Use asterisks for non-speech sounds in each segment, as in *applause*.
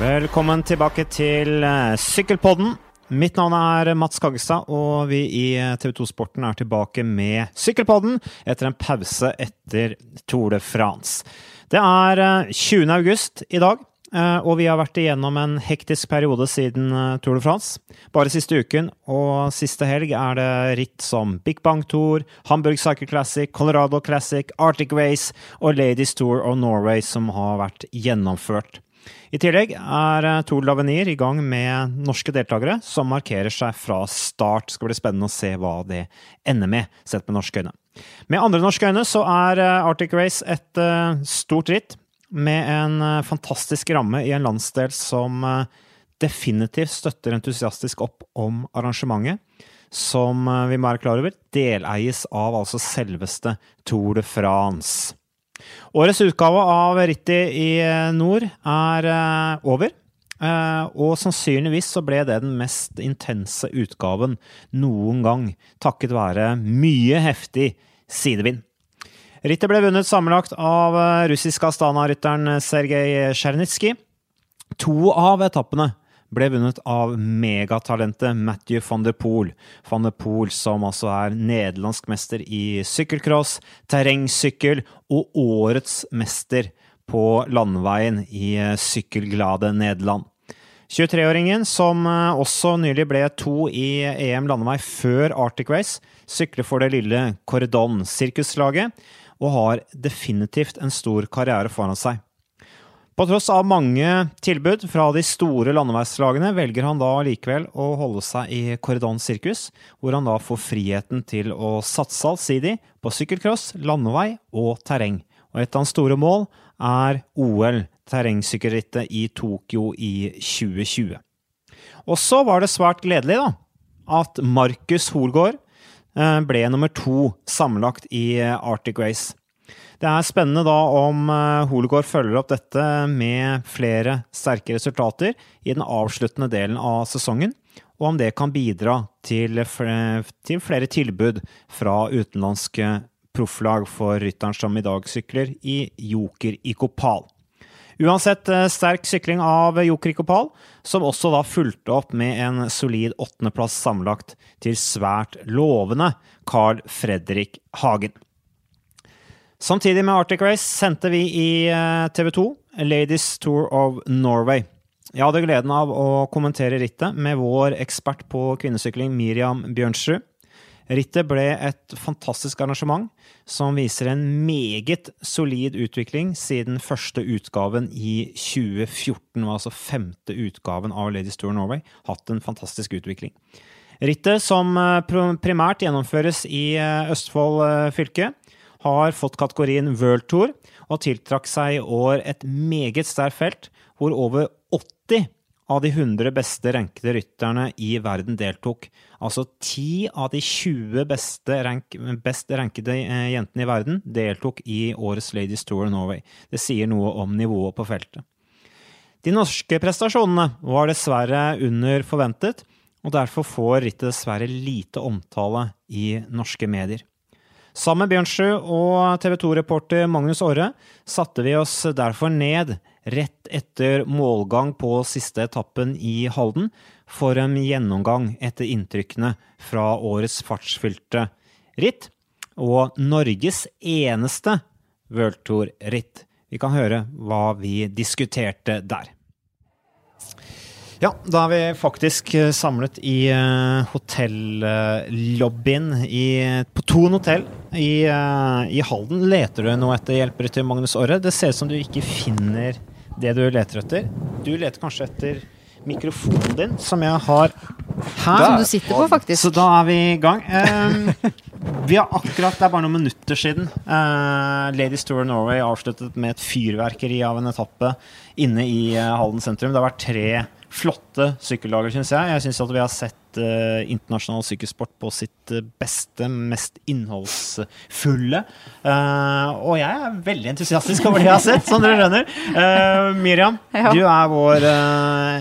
Velkommen tilbake til eh, Sykkelpodden. Mitt navn er Mats Kaggestad, og vi i eh, TV 2 Sporten er tilbake med Sykkelpodden etter en pause etter Tour de France. Det er eh, 20. august i dag, eh, og vi har vært igjennom en hektisk periode siden eh, Tour de France. Bare siste uken og siste helg er det ritt som Big Bang Tour, Hamburg Cycle Classic, Colorado Classic, Arctic Race og Ladies Tour of Norway som har vært gjennomført. I tillegg er eh, Tour l'Avenir i gang med norske deltakere som markerer seg fra start. Det Skal bli spennende å se hva det ender med, sett med norske øyne. Med andre norske øyne så er eh, Arctic Race et eh, stort ritt med en fantastisk ramme i en landsdel som definitivt støtter entusiastisk opp om arrangementet. Som vi må være klar over deleies av altså selveste Tour de France. Årets utgave av rittet i eh, nord er eh, over. Eh, og sannsynligvis så ble det den mest intense utgaven noen gang, takket være mye heftig sidevind. Rittet ble vunnet sammenlagt av russiske Astana-rytteren Sergej Tsjernitskij. To av etappene ble vunnet av megatalentet Matthew van der Poel. Van der Poel som altså er nederlandsk mester i sykkelcross, terrengsykkel og årets mester på landeveien i eh, sykkelglade Nederland. 23-åringen, som eh, også nylig ble to i EM landevei før Arctic Race, sykler for det lille Cordon-sirkuslaget og har definitivt en stor karriere foran seg. På tross av mange tilbud fra de store landeveislagene, velger han da likevel å holde seg i Corridon sirkus, hvor han da får friheten til å satse allsidig på sykkelcross, landevei og terreng. Og et av hans store mål er OL, terrengsykkelrittet i Tokyo i 2020. Og så var det svært gledelig da, at Markus Holgaard eh, ble nummer to sammenlagt i Arctic Race. Det er spennende da om eh, Holegård følger opp dette med flere sterke resultater i den avsluttende delen av sesongen, og om det kan bidra til, fl- til flere tilbud fra utenlandske profflag for rytteren som i dag sykler i Joker i Kopal. Uansett eh, sterk sykling av Joker i Kopal, som også da fulgte opp med en solid åttendeplass sammenlagt til svært lovende Carl Fredrik Hagen. Samtidig med Arctic Race sendte vi i TV 2 Ladies Tour of Norway. Jeg hadde gleden av å kommentere rittet med vår ekspert på kvinnesykling Miriam Bjørnsrud. Rittet ble et fantastisk arrangement som viser en meget solid utvikling siden første utgaven i 2014, og altså femte utgaven av Ladies Tour Norway, hatt en fantastisk utvikling. Rittet, som eh, primært gjennomføres i eh, Østfold eh, fylke, har fått kategorien World Tour og tiltrakk seg i år et meget sterkt felt, hvor over 80 av de 100 beste rankede rytterne i verden deltok. Altså 10 av de 20 beste rank, best rankede eh, jentene i verden deltok i årets Ladies Tour Norway. Det sier noe om nivået på feltet. De norske prestasjonene var dessverre under forventet, og derfor får rittet dessverre lite omtale i norske medier. Sammen med Bjørnsrud og TV 2-reporter Magnus Aare satte vi oss derfor ned rett etter målgang på siste etappen i Halden for en gjennomgang etter inntrykkene fra årets fartsfylte ritt, og Norges eneste World Tour-ritt. Vi kan høre hva vi diskuterte der. Ja, da er vi faktisk eh, samlet i eh, hotellobbyen i- på Thon hotell i, eh, i Halden. Leter du noe etter hjelpere til Magnus Orre? Det ser ut som du ikke finner det du leter etter. Du leter kanskje etter mikrofonen din, som jeg har her. Som du sitter på, faktisk. Så da er vi i gang. Eh, vi har akkurat, Det er bare noen minutter siden uh, Ladies Tour Norway avsluttet med et fyrverkeri av en etappe inne i Halden sentrum. Det har vært tre flotte sykkeldager, syns jeg. Jeg syns at vi har sett uh, internasjonal sykkelsport på sitt eh, beste, mest innholdsfulle. Uh, og jeg er veldig entusiastisk over det jeg har sett, som dere skjønner. Uh, Miriam, Ja. du er vår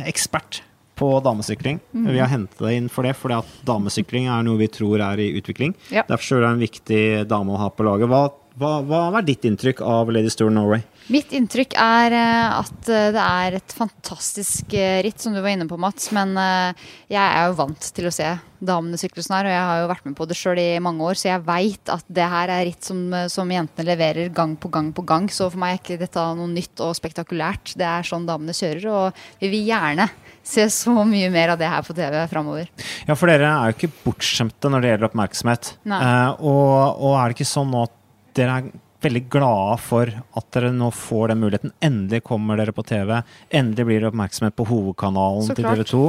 ekspert på damesykling. Mm. Vi har hentet deg inn for det, fordi at damesykling er noe vi tror er i utvikling. Ja. Derfor er det en viktig dame å ha på laget. Hva, Hva, hva er ditt inntrykk av Ladies Tour Norway? Mitt inntrykk er eh, at eh, det er et fantastisk eh, ritt, som du var inne på, Mats. Men jeg er jo vant til å se damene sykle sånn her, og jeg har jo vært med på det sjøl i mange år, så jeg veit at det her er ritt som, som, jentene leverer gang på gang på gang. Så for meg er ikke dette noe nytt og spektakulært. Det er sånn damene kjører, og vi vil gjerne se så mye mer av det her på TV framover. Ja, for dere er jo ikke bortskjemte når det gjelder oppmerksomhet. Eh, og, og er det ikke sånn nå at dere er veldig glade for at dere nå får den muligheten. Endelig kommer dere på TV. Endelig blir det oppmerksomhet på hovedkanalen til TV 2.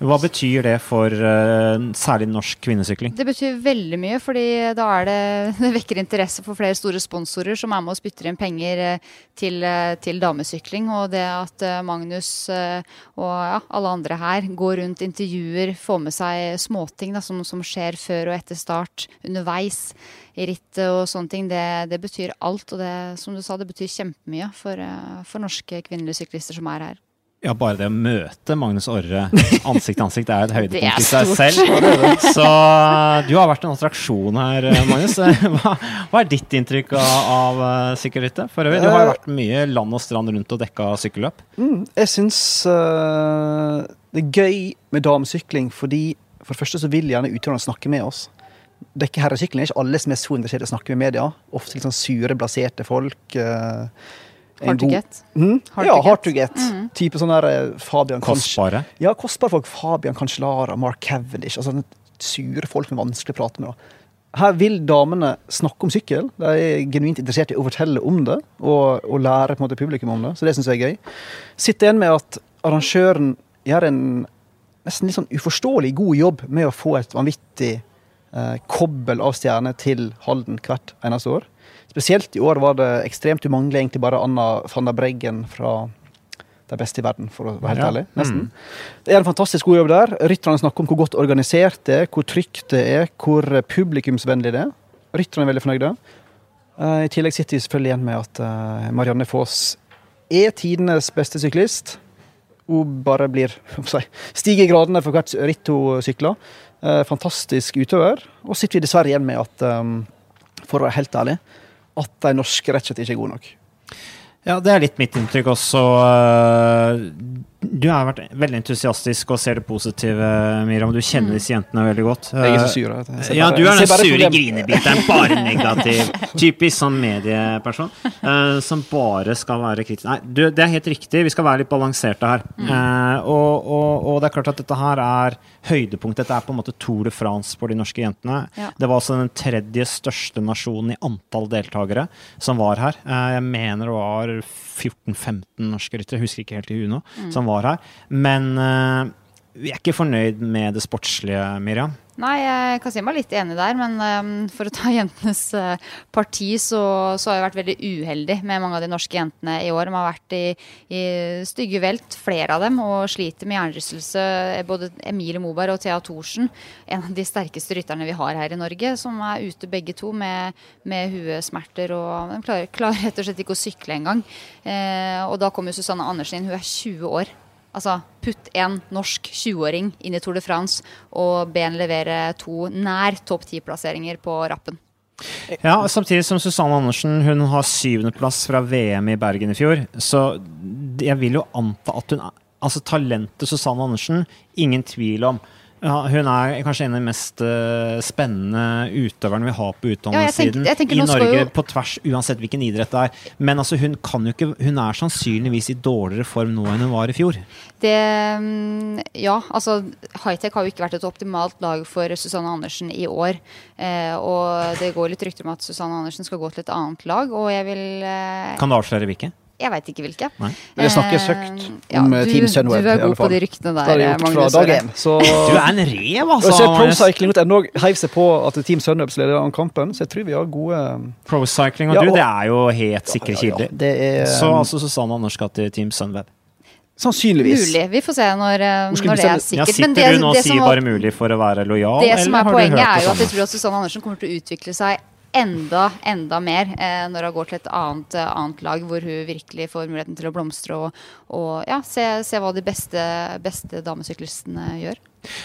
Hva betyr det for uh, særlig norsk kvinnesykling? Det betyr veldig mye, fordi da det, *laughs* det vekker interesse for flere store sponsorer som er med og spytter inn penger uh, til, uh, til, damesykling. Og det at Magnus og ja, alle andre her går rundt, intervjuer, får med seg småting da, som, som, skjer før og etter start, underveis i rittet og sånne ting, det, det, betyr alt. Og det, som du sa, det betyr kjempemye for, for norske kvinnelige syklister som er her. Ja, bare det å møte Magnus Orre *laughs* ansikt til ansikt er et høydepunkt i seg selv. Så du har vært en attraksjon her, Magnus. *laughs* Hva, hva er ditt inntrykk av, av eh, sykkelrittet? For øvrig, du har jo vært mye land og strand rundt og dekka sykkelløp. Mm, jeg syns uh, det er gøy med damesykling fordi for det første så vil gjerne utøverne snakke med oss. Dekke herresykling er ikke alle som er så interessert i å snakke med media. Ofte litt sånn sure, blaserte folk. Uh, Hard to get. Mm? Hard ja, to hard to get. Mm. Type sånn der eh, Fabian Kostbare? Ja, kostbare folk. Fabian Cancellara, Mark Cavendish. altså Sure folk med vanskelig å prate med. Her vil damene snakke om sykkel. De er genuint interessert i å fortelle om det og, og lære på en måte publikum om det. Så det syns jeg er gøy. Sitter igjen med at arrangøren gjør en nesten litt sånn uforståelig god jobb med å få et vanvittig eh, kobbel av stjerner til Halden hvert eneste år. Spesielt i år var det ekstremt. Du mangler egentlig bare Anna van der Breggen fra de beste i verden, for å være helt ja. ærlig. Nesten. Mm. Det er en fantastisk god jobb der. Rytterne snakker om hvor godt organisert det er, hvor trygt det er, hvor publikumsvennlig det er. Rytterne er veldig fornøyde. Uh, I tillegg sitter vi selvfølgelig igjen med at uh, Marianne Foss er tidenes beste syklist. Hun bare blir *laughs* si, stiger i gradene for hvert ritt hun sykler. Uh, fantastisk utøver. Og sitter vi dessverre igjen med at, um, for å være helt ærlig, at de norske rett og slett ikke er gode nok. Ja, det er litt mitt inntrykk også. Eh, du har vært veldig entusiastisk og ser det positive, Miriam. Du kjenner mm. disse jentene veldig godt. Jeg er så sur. Ja, du er den sure grinebiteren. Bare *laughs* negativ. Typisk sånn medieperson uh, som bare skal være kritisk. Nei, du, det er helt riktig. Vi skal være litt balanserte her. Mm. Uh, og, og, og, det er klart at dette her er høydepunktet. Dette er på en måte Tour de France for de norske jentene. Ja. Det var altså den tredje største nasjonen i antall deltakere som var her. Uh, jeg mener det var 14-15 norske ryttere, husker ikke helt i huet nå, mm. som var her. Men uh, vi er ikke fornøyd med det sportslige, Miriam. Nei, jeg kan si meg litt enig der, men um, for å ta *laughs* jentenes uh, parti, så, så, har jeg vært veldig uheldig med mange av de norske jentene i år. De har vært i, i stygge velt, flere av dem, og sliter med hjernerystelse. Både Emilie Moberg og Thea Thorsen, en av de sterkeste rytterne vi har her i Norge, som er ute begge to med, med huesmerter. og De klarer, rett og slett ikke å sykle engang. Uh, og da kommer Susanne Andersen inn, hun er 20 år. Altså, putt en norsk 20-åring inn i Tour de France og be en levere to nær topp ti-plasseringer på rappen. Ja, samtidig som Susanne Andersen hun har syvendeplass fra VM i Bergen i fjor. Så jeg vil jo anta at hun Altså, talentet Susanne Andersen, ingen tvil om. Ja, hun er kanskje en av de mest uh, spennende utøverne vi har på utdanningssiden ja, i Norge, jo... på tvers, uansett hvilken idrett det er. Men altså, hun, ikke, hun er sannsynligvis i dårligere form nå enn hun var i fjor. Det, mm, ja, altså Hightech har jo ikke vært et optimalt lag for Susanne Andersen i år. Eh, og det går litt rykter om at Susanne Andersen skal gå til et annet lag, og jeg vil eh... Kan du avsløre hvilket? Jeg veit ikke hvilke. Nei. Det snakker søkt om ja, du, Team Sunweb. Du er god på de ryktene der, Magnus. Fra dag. Så, du er en rev, altså! Så Procycling.no heiv seg på at Team Sunweb leder an kampen, så jeg tror vi har gode Procycling og ja, du, det er jo helt sikre ja, kilder. Er, så altså Susanne Anders skal til Team Sunweb. Sannsynligvis. Mulig. Vi får se når, eh, når det er sikkert. Ja, sitter det, du nå og sier bare mulig for å være lojal? Det som er poenget, er jo at jeg tror at Susanne Andersen kommer til å utvikle seg enda, enda mer eh, når hun går til et annet, eh, annet, lag, hvor hun virkelig får muligheten til å blomstre og, og ja, se, se, hva de beste, beste damesyklistene gjør.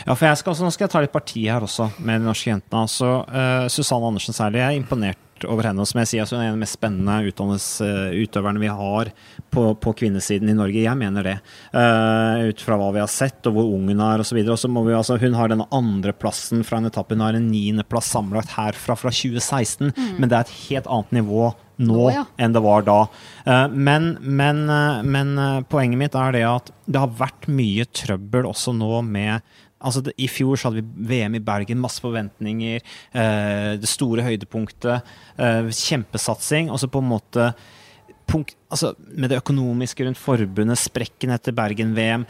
Ja, for skal, Nå skal jeg ta litt parti her også, med de norske jentene. Altså, uh, Susanne Andersen særlig. Jeg er imponert imponert over henne. Og som jeg sier, altså, hun er en av de mest spennende utøverne vi har på, på, kvinnesiden i Norge. Jeg mener det. Uh, ut fra hva vi har sett, og hvor ung hun er osv. Altså, hun har denne andreplassen fra en etappe. Hun har en niendeplass sammenlagt herfra fra 2016, mm. men det er et helt annet nivå nå oh, ja. enn det var da. Uh, men, men, men poenget mitt er det at det har vært mye trøbbel også nå med Altså, det, I fjor så hadde vi VM i Bergen, masse forventninger. Eh, det store høydepunktet. Eh, kjempesatsing. Og så på en måte punkt, altså, Med det økonomiske rundt forbundet, sprekken etter Bergen-VM.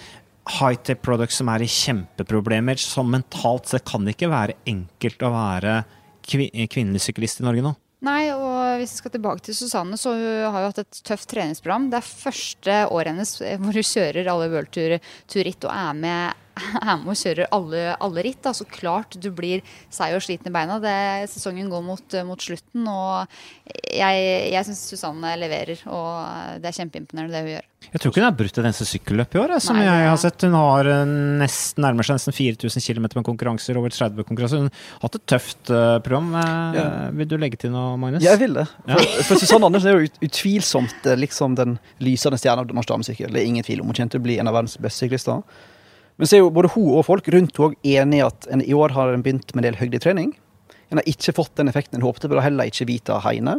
High-tech products som er i kjempeproblemer. Så mentalt sett kan det ikke være enkelt å være kvinnelig syklist i Norge nå. Nei, og hvis vi skal tilbake til Susanne, så hun har jo hatt et tøft treningsprogram. Det er første året hennes hvor hun kjører alle World Tour, Tour Ritt og er med *laughs* er med og kjører alle, alle, ritt. Da. Så klart du blir seig og sliten i beina. Det, sesongen går mot, mot slutten, og jeg, jeg syns Susanne leverer. Og det er kjempeimponerende det hun gjør. Jeg tror ikke hun har brutt et eneste sykkelløp i år, som Nei, jeg har sett. Hun har eh, nesten, nærmer seg nesten 4000 km med konkurranser, over 30 konkurranser. Hun har hatt et tøft uh, program. Uh, ja. Vil du legge til noe, Magnus? Jeg vil det. For, ja. for Susanne Andersen er jo utvilsomt liksom den lysende stjerna av norsk damesykkel. Det er ingen tvil om. Hun kjente å bli en av verdens beste syklister. Men så er jo både hun og folk rundt henne enige i at en, i år har en begynt med en del høydetrening. En har ikke fått den effekten en håpte og heller ikke Vita Heine.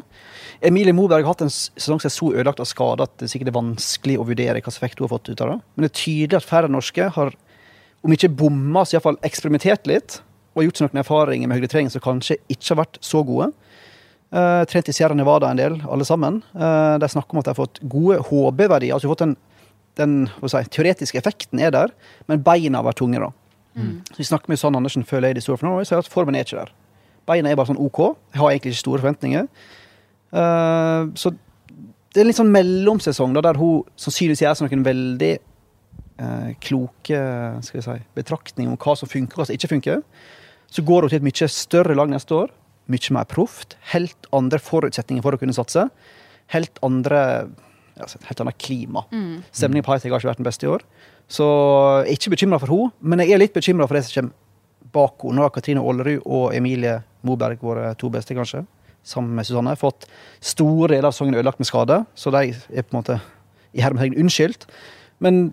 Emilie Moberg har hatt en sesong som er så ødelagt av skader at det sikkert er vanskelig å vurdere hvilken effekt hun har fått ut av det. Men det er tydelig at færre norske har, om ikke bomma, så iallfall eksperimentert litt. Og gjort seg noen erfaringer med høydetrening som kanskje ikke har vært så gode. Uh, trent i Sierra Nevada en del, alle sammen. Uh, de snakker om at de har fått gode HB-verdier. altså fått en den si, teoretiske effekten er der, men beina var tunge. da. Mm. Så Vi snakker med Sanne Andersen før Lady Store for Norway, sier at formen er ikke der. Beina er bare sånn OK. Jeg har egentlig ikke store forventninger. Uh, så det er en litt sånn mellomsesong da, der hun sannsynligvis gjør seg noen veldig uh, kloke skal vi si, betraktninger om hva som funker og hva som ikke funker. Så går hun til et mye større lag neste år. Mye mer proft. Helt andre forutsetninger for å kunne satse. Helt andre altså et helt annet klima. Mm. Stemningen på Hightech har ikke vært den beste i år. Så jeg er ikke bekymra for henne, men jeg er litt bekymra for det som kommer bak henne. Nå har Katrine Aalerud og Emilie Moberg våre to beste, kanskje, sammen med Susanne, fått store deler av sangen ødelagt med skade, så de er på en måte i hermetegn unnskyldt. Men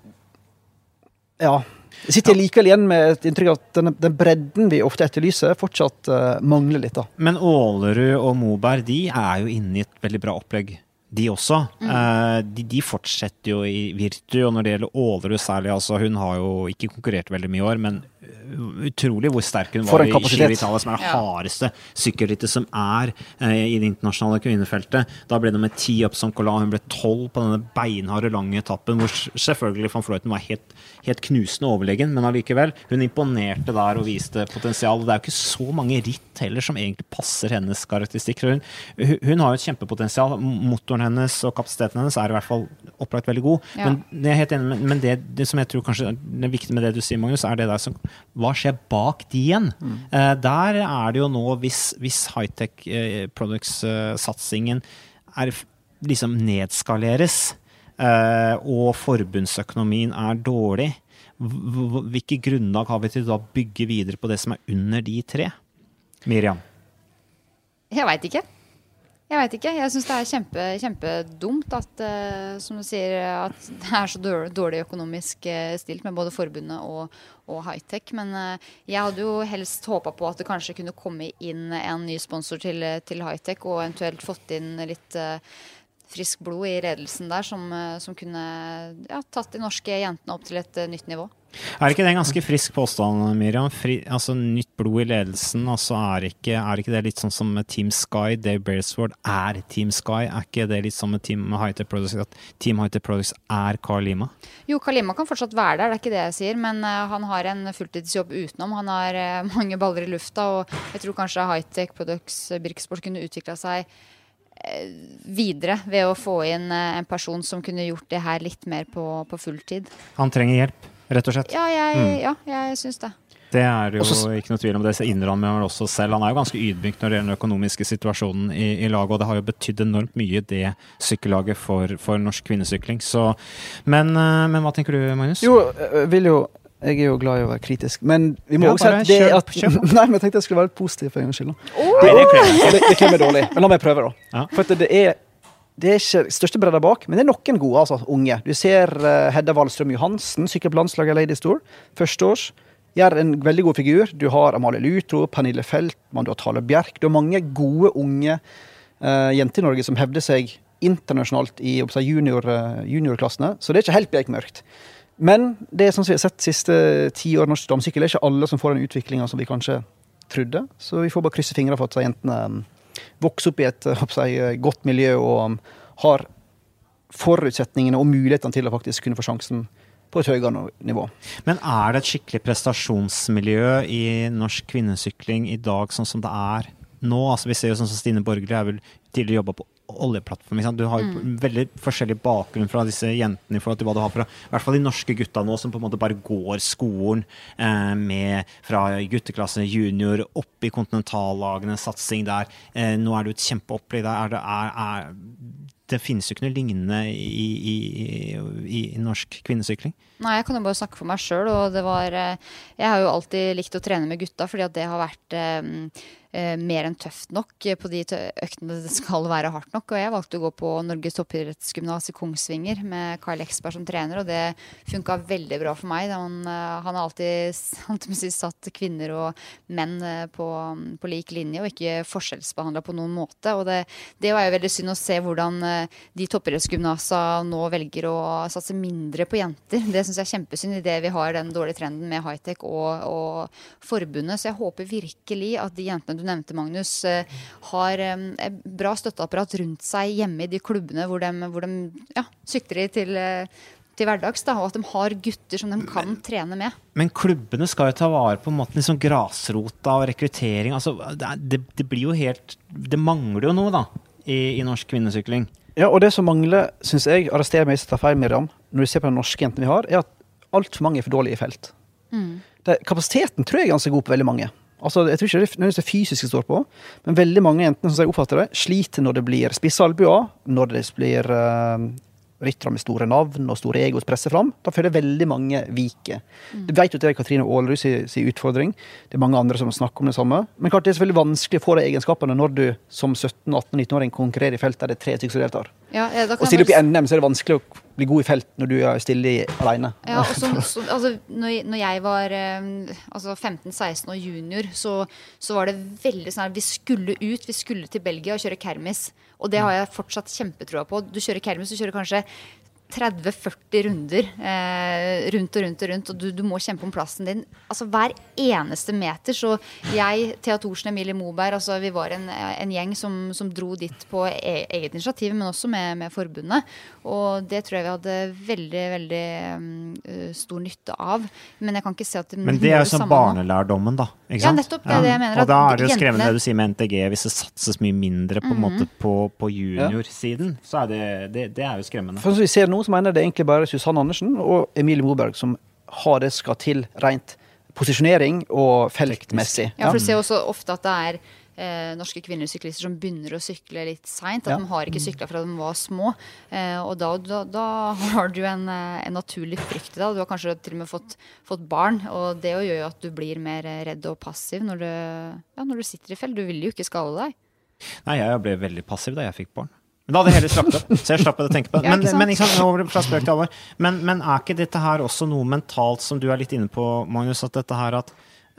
ja. Jeg sitter likevel igjen med et inntrykk av at den, den, bredden vi ofte etterlyser, fortsatt uh, mangler litt. da. Men Aalerud og Moberg de er jo inne i et veldig bra opplegg de også. Mm. Uh, de, de, fortsetter jo i Virtu, og når det gjelder Aalerud særlig, altså hun har jo ikke konkurrert veldig mye i år, men utrolig hvor sterk hun var i Giro Italia, som er det ja. hardeste sykkelrittet som er eh, i det internasjonale kvinnefeltet. Da ble det med ti opp som Colas. hun ble tolv på denne beinharde, lange etappen, hvor selvfølgelig van Fløyten var helt, helt knusende overlegen, men allikevel. Hun imponerte der og viste potensial. Det er jo ikke så mange ritt heller som egentlig passer hennes karakteristikk. Hun, hun har jo et kjempepotensial. Motoren hennes og kapasiteten hennes er i hvert fall opplagt veldig god. Ja. Men, det er helt enig, men det, det, som jeg tror kanskje er viktig med det du sier, Magnus, er det der som Hva skjer bak de igjen? Mm. Der er det jo nå, hvis, hvis high-tech uh, products-satsingen uh, liksom nedskaleres, og forbundsøkonomien er dårlig, hvilke grunnlag har vi til å bygge videre på det som er under de tre? Miriam? Jeg veit ikke. Jeg veit ikke. Jeg syns det er kjempe, kjempedumt at, som du at det er så dårlig, økonomisk stilt med både forbundet og, og high-tech. Men uh, jeg hadde jo helst håpa på at det kanskje kunne komme inn en ny sponsor til, til high-tech, og eventuelt fått inn litt frisk blod i ledelsen der, som, som kunne ja, tatt de norske jentene opp til et nytt nivå. Er ikke det en ganske frisk påstand, Miriam? Fri, altså Nytt blod i ledelsen. altså Er ikke, er ikke det litt sånn som Team Sky? Dave Beresford er Team Sky. Er ikke det litt sånn med Team Hightech Products at Team Hightech Products er Carl Lima? Jo, Carl Lima kan fortsatt være der, det er ikke det jeg sier. Men uh, han har en fulltidsjobb utenom. Han har uh, *laughs* mange baller i lufta, og jeg tror kanskje Hightech Products uh, Birksport kunne utvikla seg videre ved å få inn en person som kunne gjort det her litt mer på, på fulltid. Han trenger hjelp? Rett og slett. Ja, jeg, mm. ja, jeg syns det. Det er jo også, ikke noe tvil om det. innrømmer han også selv. Han er jo ganske ydmyk når det gjelder den økonomiske situasjonen i, i laget, og det har jo betydd enormt mye, det sykkellaget, for, for norsk kvinnesykling. Så, men, eh, men, hva tenker du, Magnus? Jo, jeg vil jo Jeg er jo glad i å være kritisk. Men vi må Ja, også si at det kjøp, at. *laughs* Nei, men jeg tenkte jeg skulle være litt positiv for en gangs skyld. Oh! Det Det, det kler dårlig, men la meg prøve, da. Ja. For at det er det er ikke største bredda bak, men det er noen gode altså, unge. Du ser uh, Hedda Wallstrøm Johansen, sykler på landslaget Lady Store, Førsteårs. Gjør en veldig god figur. Du har Amalie Lutro, Pernille Feltmann, du har Tale Bjerk. Du har mange gode, unge uh, jenter i Norge som hevder seg internasjonalt i junior, eh, juniorklassene. Så det er ikke helt bekmørkt. Men det er sånn som vi har sett de siste ti år norsk damesykkel, er ikke alle som får den utviklinga som vi kanskje trodde. Så vi får bare krysse fingrene for at jentene vokser opp i et jeg, godt miljø og um, har forutsetningene og mulighetene til å faktisk kunne få sjansen på et høyere nivå. Men er det et skikkelig prestasjonsmiljø i norsk kvinnesykling i dag, sånn som det er nå? Altså, vi ser jo sånn som Stine Borgerli er vel tidligere jobba på oljeplattform. Ikke sant? Du har jo veldig forskjellig bakgrunn fra disse jentene i forhold til hva du har fra i hvert fall de norske gutta nå, som på en måte bare går skolen eh, med fra gutteklasse junior opp i kontinentallagene, satsing der. Eh, nå er det jo et kjempeopplegg der. Er det, er, er, det finnes jo ikke noe lignende i, i, i, i norsk kvinnesykling. Nei, jeg kan jo bare snakke for meg sjøl. Og det var eh, Jeg har jo alltid likt å trene med gutta, fordi at det har vært eh, eh, mer enn tøft nok på de øktene det skal være hardt nok. Og jeg valgte å gå på Norges toppidrettsgymnas i Kongsvinger med Carl Eksberg som trener, og det funka veldig bra for meg. Han, eh, han har alltid *laughs* si, satt kvinner og menn på, på lik linje, og ikke forskjellsbehandla på noen måte. Og det, det var jo veldig synd å se hvordan de toppidrettsgymnasa nå velger å satse mindre på jenter. Det syns jeg er kjempesynd idet vi har den dårlige trenden med high-tech og, og forbundet. Så jeg håper virkelig at de jentene du nevnte, Magnus, eh, har eh, et bra støtteapparat rundt seg hjemme i de klubbene hvor de, hvor de ja, sykler i til, eh, til hverdags. Da, og at de har gutter som de kan trene med. Men klubbene skal jo ta vare på en måte liksom grasrota og rekruttering. Altså, det, det, det blir jo helt Det mangler jo noe, da, i, i norsk kvinnesykling. Ja, og det som mangler, syns jeg, arrester meg hvis jeg tar feil, Miriam, når du ser på de norske jentene vi har, er at altfor mange er for dårlige i felt. Det, kapasiteten tror jeg er ganske god på veldig mange. Altså, jeg tror ikke det er nødvendigvis det fysiske står på, men veldig mange jentene som jeg oppfatter det, sliter når det blir spisse albuer, når det blir uh, ryttere med store navn og store egos presser fram. Da føler veldig mange viker. Det vet jo at det er Katrine Aalerud sin, si utfordring. Det er mange andre som snakker om det samme. Men klart det er selvfølgelig vanskelig å få de egenskapene når du som 17-18-19-åring konkurrerer i felt der det er tre stykker som deltar. Ja, ja, Og stille opp i NM, så er det vanskelig å bli god i felt når du er stille alene. Ja, og som, så, altså, når, jeg- var eh, altså 15-16 og junior, så, så var det veldig sånn at vi skulle ut. Vi skulle til Belgia og kjøre kermis. Og det har jeg fortsatt kjempetroa på. Du kjører kermis, du kjører kanskje 30-40 runder eh, rundt og rundt og rundt, og du, du må kjempe om plassen din. Altså Hver eneste meter. Så jeg, Thea Thorsen, Emilie Moberg, altså vi var en, en gjeng som, som dro dit på e eget initiativ, men også med, med forbundet. Og det tror jeg vi hadde veldig, veldig um, stor nytte av. Men jeg kan ikke se at det Men det er jo sånn barnelærdommen, da. Ikke sant? Ja, nettopp, det er det jeg mener, Og da er det jo skremmende det du sier med NTG, hvis det satses mye mindre på, en måte på, på juniorsiden, så er det, det, det er jo skremmende. For som vi ser nå, så mener jeg det er egentlig bare Susanne Andersen og Emilie Moberg som har det skal til rent posisjonering og feltmessig. Ja, for du ser også ofte at det er eh, norske kvinnelige syklister som begynner å sykle litt seint. At Ja. de har ikke sykla fra de var små. Eh, og da, da, da har du en, eh, en naturlig frykt i deg. Du har kanskje til og med fått, fått barn, og det gjør jo at du blir mer eh, redd og passiv når du, ja, når du sitter i felt. Du vil jo ikke skade deg. Nei, jeg ble veldig passiv da jeg fikk barn. Da hadde jeg heller slappet opp, så jeg slapp å tenke på det. Men, ja, men, liksom. Men, men er ikke dette her også noe mentalt som du er litt inne på, Magnus? At dette her at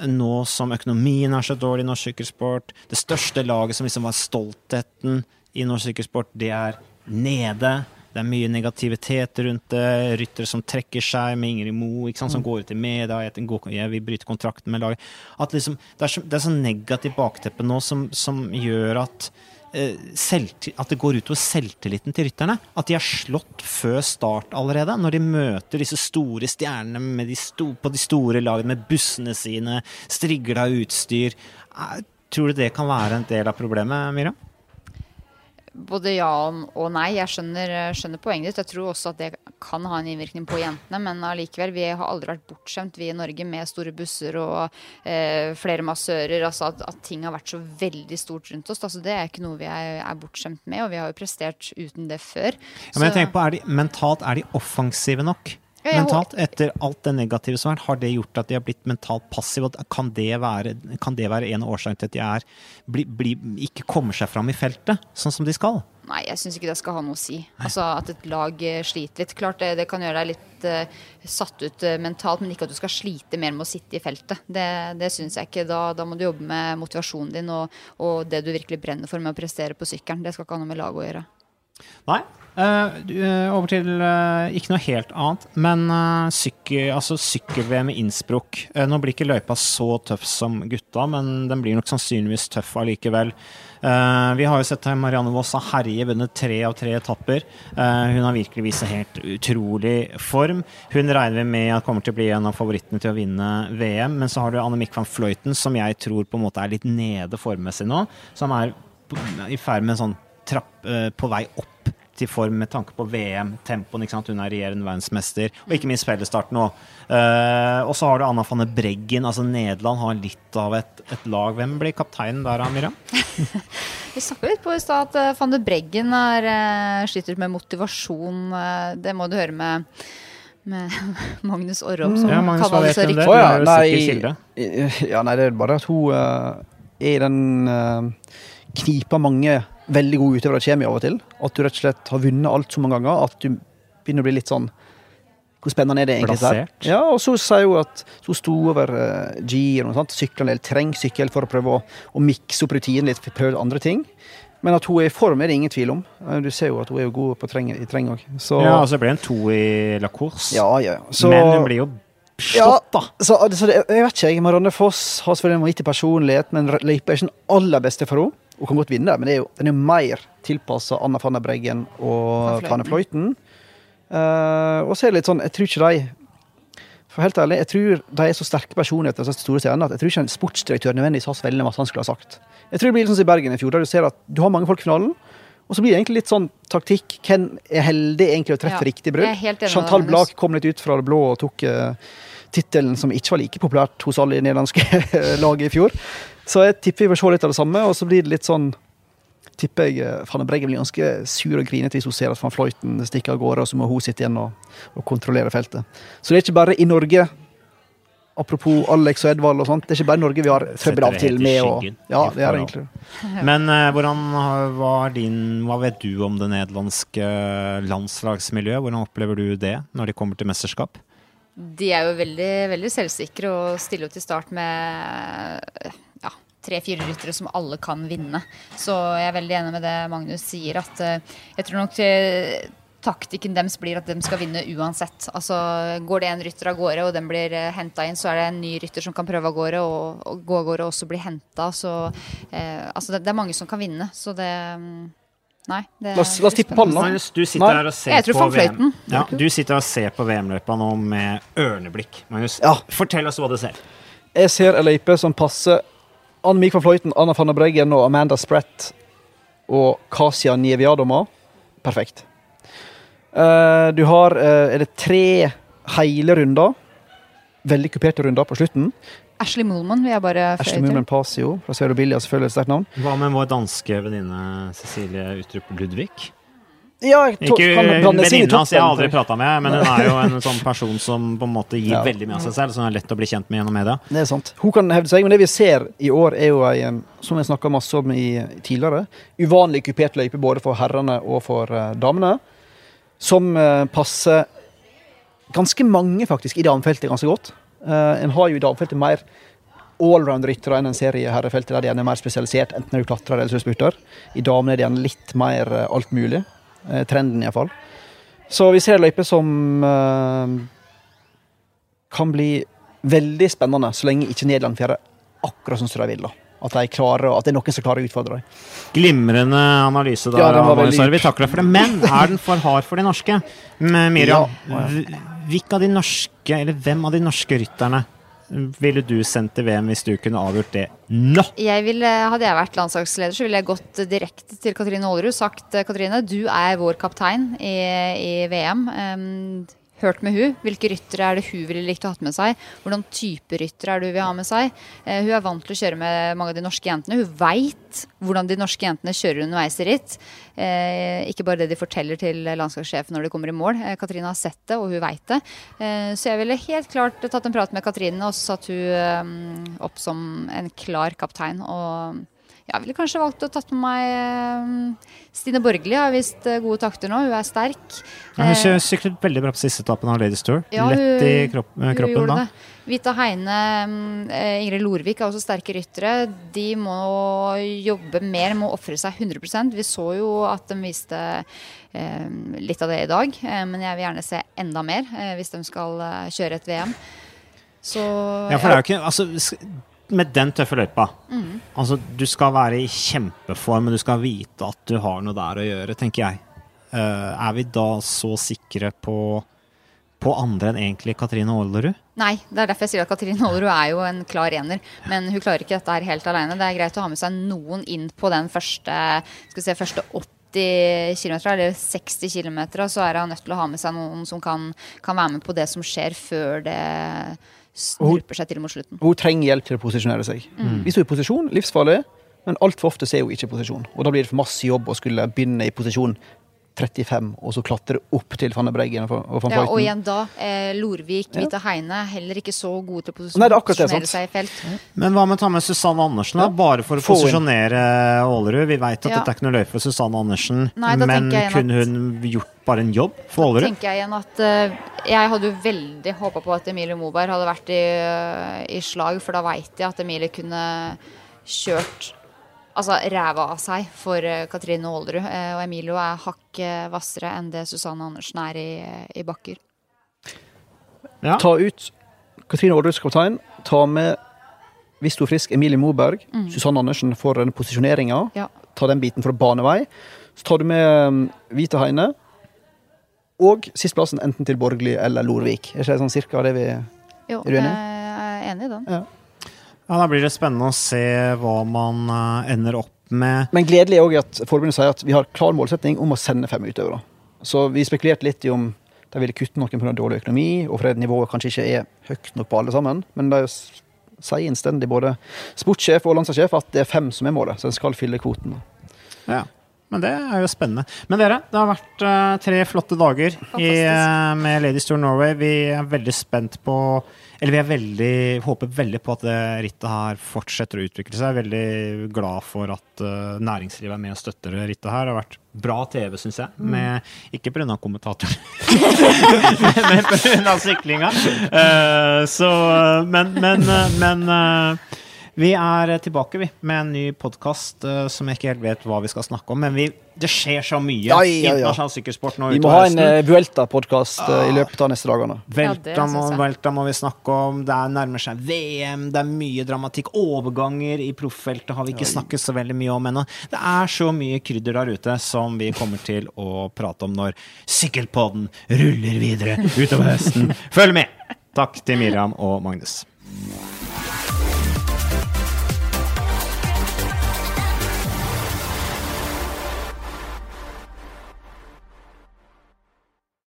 nå som økonomien er så dårlig i norsk sykkelsport, det største laget som liksom var stoltheten i norsk sykkelsport, det er nede. Det er mye negativitet rundt det. Ryttere som trekker seg med Ingrid Moe, som mm. som går ut i media. Jeg, vil bryte kontrakten med laget. At liksom, det, er så, det er så negativt bakteppe nå som, som gjør at at det går utover selvtilliten til rytterne. At de er slått før start allerede, når de møter disse store stjernene de sto, på de store lagene med bussene sine, strigla utstyr. Eh, Tror du det kan være en del av problemet, Miriam? Både ja og nei. Jeg skjønner, skjønner poenget ditt. Jeg tror også at det kan ha en innvirkning på jentene, men allikevel. Vi har aldri vært bortskjemt, vi i Norge, med store busser og eh, flere massører. Altså at, at ting har vært så veldig stort rundt oss. Altså, det er ikke noe vi er, er bortskjemt med, og vi har jo prestert uten det før. Ja, men jeg Så- tenker på, er de, Mentalt, er de offensive nok? Mentalt? Etter alt det negative som har vært, har det gjort at de har blitt mentalt passive? Kan det være, kan det være en årsak til at de er, bli, bli, ikke kommer seg fram i feltet, sånn som de skal? Nei, jeg syns ikke det skal ha noe å si. Altså At et lag eh, sliter litt. Klart det, det kan gjøre deg litt uh, satt ut uh, mentalt, men ikke at du skal slite mer med å sitte i feltet. Det, det syns jeg ikke. Da, da må du jobbe med motivasjonen din og, og det du virkelig brenner for med å prestere på sykkelen. Det skal ikke ha noe med laget å gjøre. Nei. eh, eh, over til eh, ikke noe helt annet, men uh, sykkel, altså sykkel-VM i Innsbruck. Nå blir ikke løypa så tøff som gutta, men den blir nok sannsynligvis tøff allikevel. Vi har jo sett Marianne Voss har herje, vunnet tre av tre etapper. Hun har virkelig vist helt utrolig form. Hun regner vi med at kommer til å bli en av favorittene til å vinne VM. Men så har du Annemiek van Fløyten, som jeg tror på en måte er litt nede formmessig nå. Som er i ferd med en sånn trapp eh, på vei opp til form med tanke på VM, tempoen. ikke sant? Hun er regjerende verdensmester, og ikke minst fellesstarten òg. og så har du Anna van de Breggen. altså Nederland har litt av et, et lag. Hvem blir kapteinen der, Amira? *laughs* Vi snakka litt på i stad at eh, van de Breggen er, uh, sliter med motivasjon. Uh, det må du høre med, med *laughs* Magnus Orrom, som Ja, Magnus, kaller det? riktig. Å, ja, kilde. ja, nei, det er bare at hun eh, er i den uh, knipa mange veldig gode utøvere kommer i av og til. At du rett og slett har vunnet alt så mange ganger at du begynner å bli litt sånn Hvor spennende er det egentlig? der? Ja, og så sier hun at så hun sto over uh, gir og sånt, sykla en del, trenger sykkel for å prøve å, å mikse opp rutinen litt, prøve andre ting. Men at hun er i form, er det ingen tvil om. Eh, Du ser jo at hun er jo god på treng, i terreng òg. Så Ja, altså ble en to i La Course, ja, ja. ja. Så, men hun blir jo slått, da. så, altså, det, jeg vet ikke, jeg. Marianne Foss har selvfølgelig en vanvittig personlighet, men løypa er ikke den aller beste for henne. Hun kan godt vinne, men det er jo, den er jo mer tilpassa Anna der Breggen og Fanne Fløyten. Uh, og så er det litt sånn, jeg tror ikke de For helt ærlig, jeg tror de er så sterke personligheter så store stjerner, at jeg tror ikke en sportsdirektør nødvendigvis har så veldig masse han skulle ha sagt. Jeg tror det blir litt sånn som i Bergen i fjor, der du ser at du har mange folk i finalen. Og så blir det egentlig litt sånn taktikk. Hvem er heldig egentlig å treffe Ja, riktig brudd? Chantal. Blak kom litt ut fra det blå og tok uh, tittelen som ikke var like populært hos alle i nederlandske *laughs* laget i fjor. Så jeg tipper vi får se litt av det samme, og så blir det litt sånn tipper jeg Fanne Van Breggen blir ganske sur og grinete hvis hun ser at van Fløyten stikker av gårde, og så må hun sitte igjen og, og kontrollere feltet. Så det er ikke bare i Norge Apropos Alex og Edvald og sånt. Det er ikke bare Norge vi har trøbbel av til med i skyggen Ja, det er egentlig *laughs* Men uh, hvordan var din, hva vet du om det nederlandske landslagsmiljøet? Hvordan opplever du det når de kommer til mesterskap? De er jo veldig, veldig selvsikre og stiller til start med ja, tre-fire ryttere som alle kan vinne. Så jeg er veldig enig med det Magnus sier, at eh, jeg tror nok eh, taktikken deres blir at de skal vinne uansett. Altså Går det en rytter av gårde, og den blir henta inn, så er det en ny rytter som kan prøve av gårde, og, og gå av gårde og også bli henta. Så eh, altså det, det er mange som kan vinne, så det mm, Nei. Det La oss- la oss tippe pallen. Magnus, du sitter Nei. her og ser på VM. Ja, du sitter og ser på VM-løypa nå med ørneblikk. Magnus, Ja. fortell oss hva du ser. Jeg ser ei løype som passer Anne-Mik van Fløyten, Anna van der Breggen og Amanda Spratt og Kasia Nieviadoma. Perfekt. Eh, du har eh, Er det tre hele runder? Veldig kuperte runder på slutten. Ashley Moolman vil jeg bare Ashley Mulman. Moolman Pasio fra Sverobilia, selvfølgelig et sterkt navn. Hva med vår danske venninne Cecilie Utrup Ludvig? Ja, Ikke venninna hans, jeg har aldri prata med, men hun er jo en *laughs* sånn person som på en måte gir Ja. veldig mye av seg selv, som er lett å bli kjent med gjennom media. Det er sant. Hun kan hevde seg, men det vi ser i år, er jo ei, som vi snakka masse om i, tidligere, uvanlig kupert løype både for herrene og for uh, damene. Som uh, passer ganske mange, faktisk, i damefeltet ganske godt. Eh, en har jo i dagfeltet mer allround-ryttere enn en ser i herrefeltet, der de er mer spesialisert, enten er du klatrer eller er spurter. I damene er det gjerne litt mer eh, alt mulig. Eh, trenden, iallfall. Så vi ser løyper som kan bli veldig spennende, så lenge ikke Nederland får akkurat sånn som de vil. da. At, de klarer, at det er noen som klarer å utfordre dem. Glimrende analyse der, Ja. Vi takler for det. Men er den for hard for de norske? Miriam, Ja, ja. Hv- hvilke av de norske, eller hvem av de norske rytterne ville du sendt til VM hvis du kunne avgjort det nå? Jeg ville, hadde jeg vært landslagsleder, så ville jeg gått direkte til Katrine Aalerud sagt Katrine, du er vår kaptein i, i VM. Um, hørt med hun. Hvilke ryttere er det hun ville likt å ha med seg? Hvordan type ryttere er det hun vil ha med seg? Eh, hun er vant til å kjøre med mange av de norske jentene. Hun veit hvordan de norske jentene kjører underveis i ritt. Eh, ikke bare det de forteller til landslagssjefen når de kommer i mål. Eh, Katrine har sett det, og hun veit det. Eh, så jeg ville helt klart tatt en prat med Katrine, og satt hun eh, opp som en klar kaptein. og jeg ville kanskje valgt å tatt med meg eh, Stine Borgli. Har vist eh, gode takter nå. Hun er sterk. Ja, hun Eh, syklet veldig bra på siste etappen av Ladies Tour. Ja, Lett i kropp, hun kroppen da. det. Vita Heine, mm, Ingrid Lorvik er også sterke ryttere. De må jobbe mer, må ofre seg 100% Vi så jo at de viste litt av det i dag, men jeg vil gjerne se enda mer hvis de skal kjøre et VM. Så Ja, for det er jo ikke altså, Med den tøffe løypa Mm. Altså, du skal være i kjempeform, men du skal vite at du har noe der å gjøre, tenker jeg. Uh, er vi da så sikre på, på andre enn egentlig Katrine Aalerud? Nei, det er derfor jeg sier at Katrine Aalerud er jo en klar ener. Men hun klarer ikke dette her helt alene. Det er greit å ha med seg noen inn på den første, skal vi se, første 80 km, eller 60 km, så er hun nødt til å ha med seg noen som kan, kan være med på det som skjer før det snurper seg til mot slutten. Hun trenger hjelp til å posisjonere seg. Hvis hun er i posisjon, livsfarlig, men altfor ofte er hun ikke i posisjon. Og da blir det for masse jobb å skulle begynne i posisjon 35, og så klatre opp til Fanne Breggen og van og Ja, og igjen da, eh, Lorvik, Ja. Heine, heller ikke så gode til å Nei, det er posisjonere seg i felt. Men hva med å ta med Susanne Andersen, da? Bare for å Få posisjonere Aalerud. Vi veit at Ja. dette er ikke noe løype for Susanne Andersen, Nei, men kunne hun gjort bare en jobb for Aalerud? tenker jeg igjen at uh, jeg hadde jo veldig håpa på at Emilie Moberg hadde vært i, i slag, for da veit jeg at Emilie kunne kjørt altså ræva av seg for eh, Katrine Aalerud. Eh, og Emilio er hakk hvassere enn det Susanne Andersen er i, i bakker. Ja. Ta ut Katrine Aareruds kaptein. Ta med, hvis du er frisk, Emilie Moberg. Susanne Andersen for den posisjoneringa. Ja. Ta den biten for å bane vei. Så tar du med um, Vita Heine. Og sisteplassen enten til Borgli eller Lorvik. Er ikke det sånn cirka det vi Jo, Er du enig? Jeg er enig i den. Ja. Ja, Da blir det spennende å se hva man eh, ender opp med. Men gledelig er også at forbundet sier at vi har klar målsetning om å sende fem utøvere. Så vi spekulerte litt i om de ville kutte noen pga. dårlig økonomi, og fordi nivået kanskje ikke er høyt nok på alle sammen. Men de sier innstendig, både sportssjef og landslagssjef, at det er fem som er målet. Så en skal fylle kvoten. Ja. Men det er jo spennende. Men dere, det har vært eh, tre flotte dager i, eh, med Ladies Tour Norway. Vi er veldig spent på Eller vi er veldig, håper veldig på at det rittet her fortsetter å utvikle seg. Jeg er Veldig glad for at eh, næringslivet er med og støtter det rittet her. Det har vært bra TV, syns jeg. Med, ikke pga. kommentatoren, *laughs* men pga. syklinga. Eh, så Men, men, men vi er tilbake vi, med en ny podkast som jeg ikke helt vet hva vi skal snakke om. Men vi, det skjer så mye Ja, ja, ja. internasjonal sykkelsport nå Vi må ha en uh, Vuelta-podkast i løpet av neste dagene. Ja, Velta, må. Velta må vi snakke om. Det er nærmer seg VM, det er mye dramatikk. Overganger i profffeltet har vi ikke snakket så veldig mye om ennå. Det er så mye krydder der ute som vi kommer til å prate om når Sykkelpodden ruller videre utover høsten. *laughs* Følg med! Takk til Miriam og Magnus.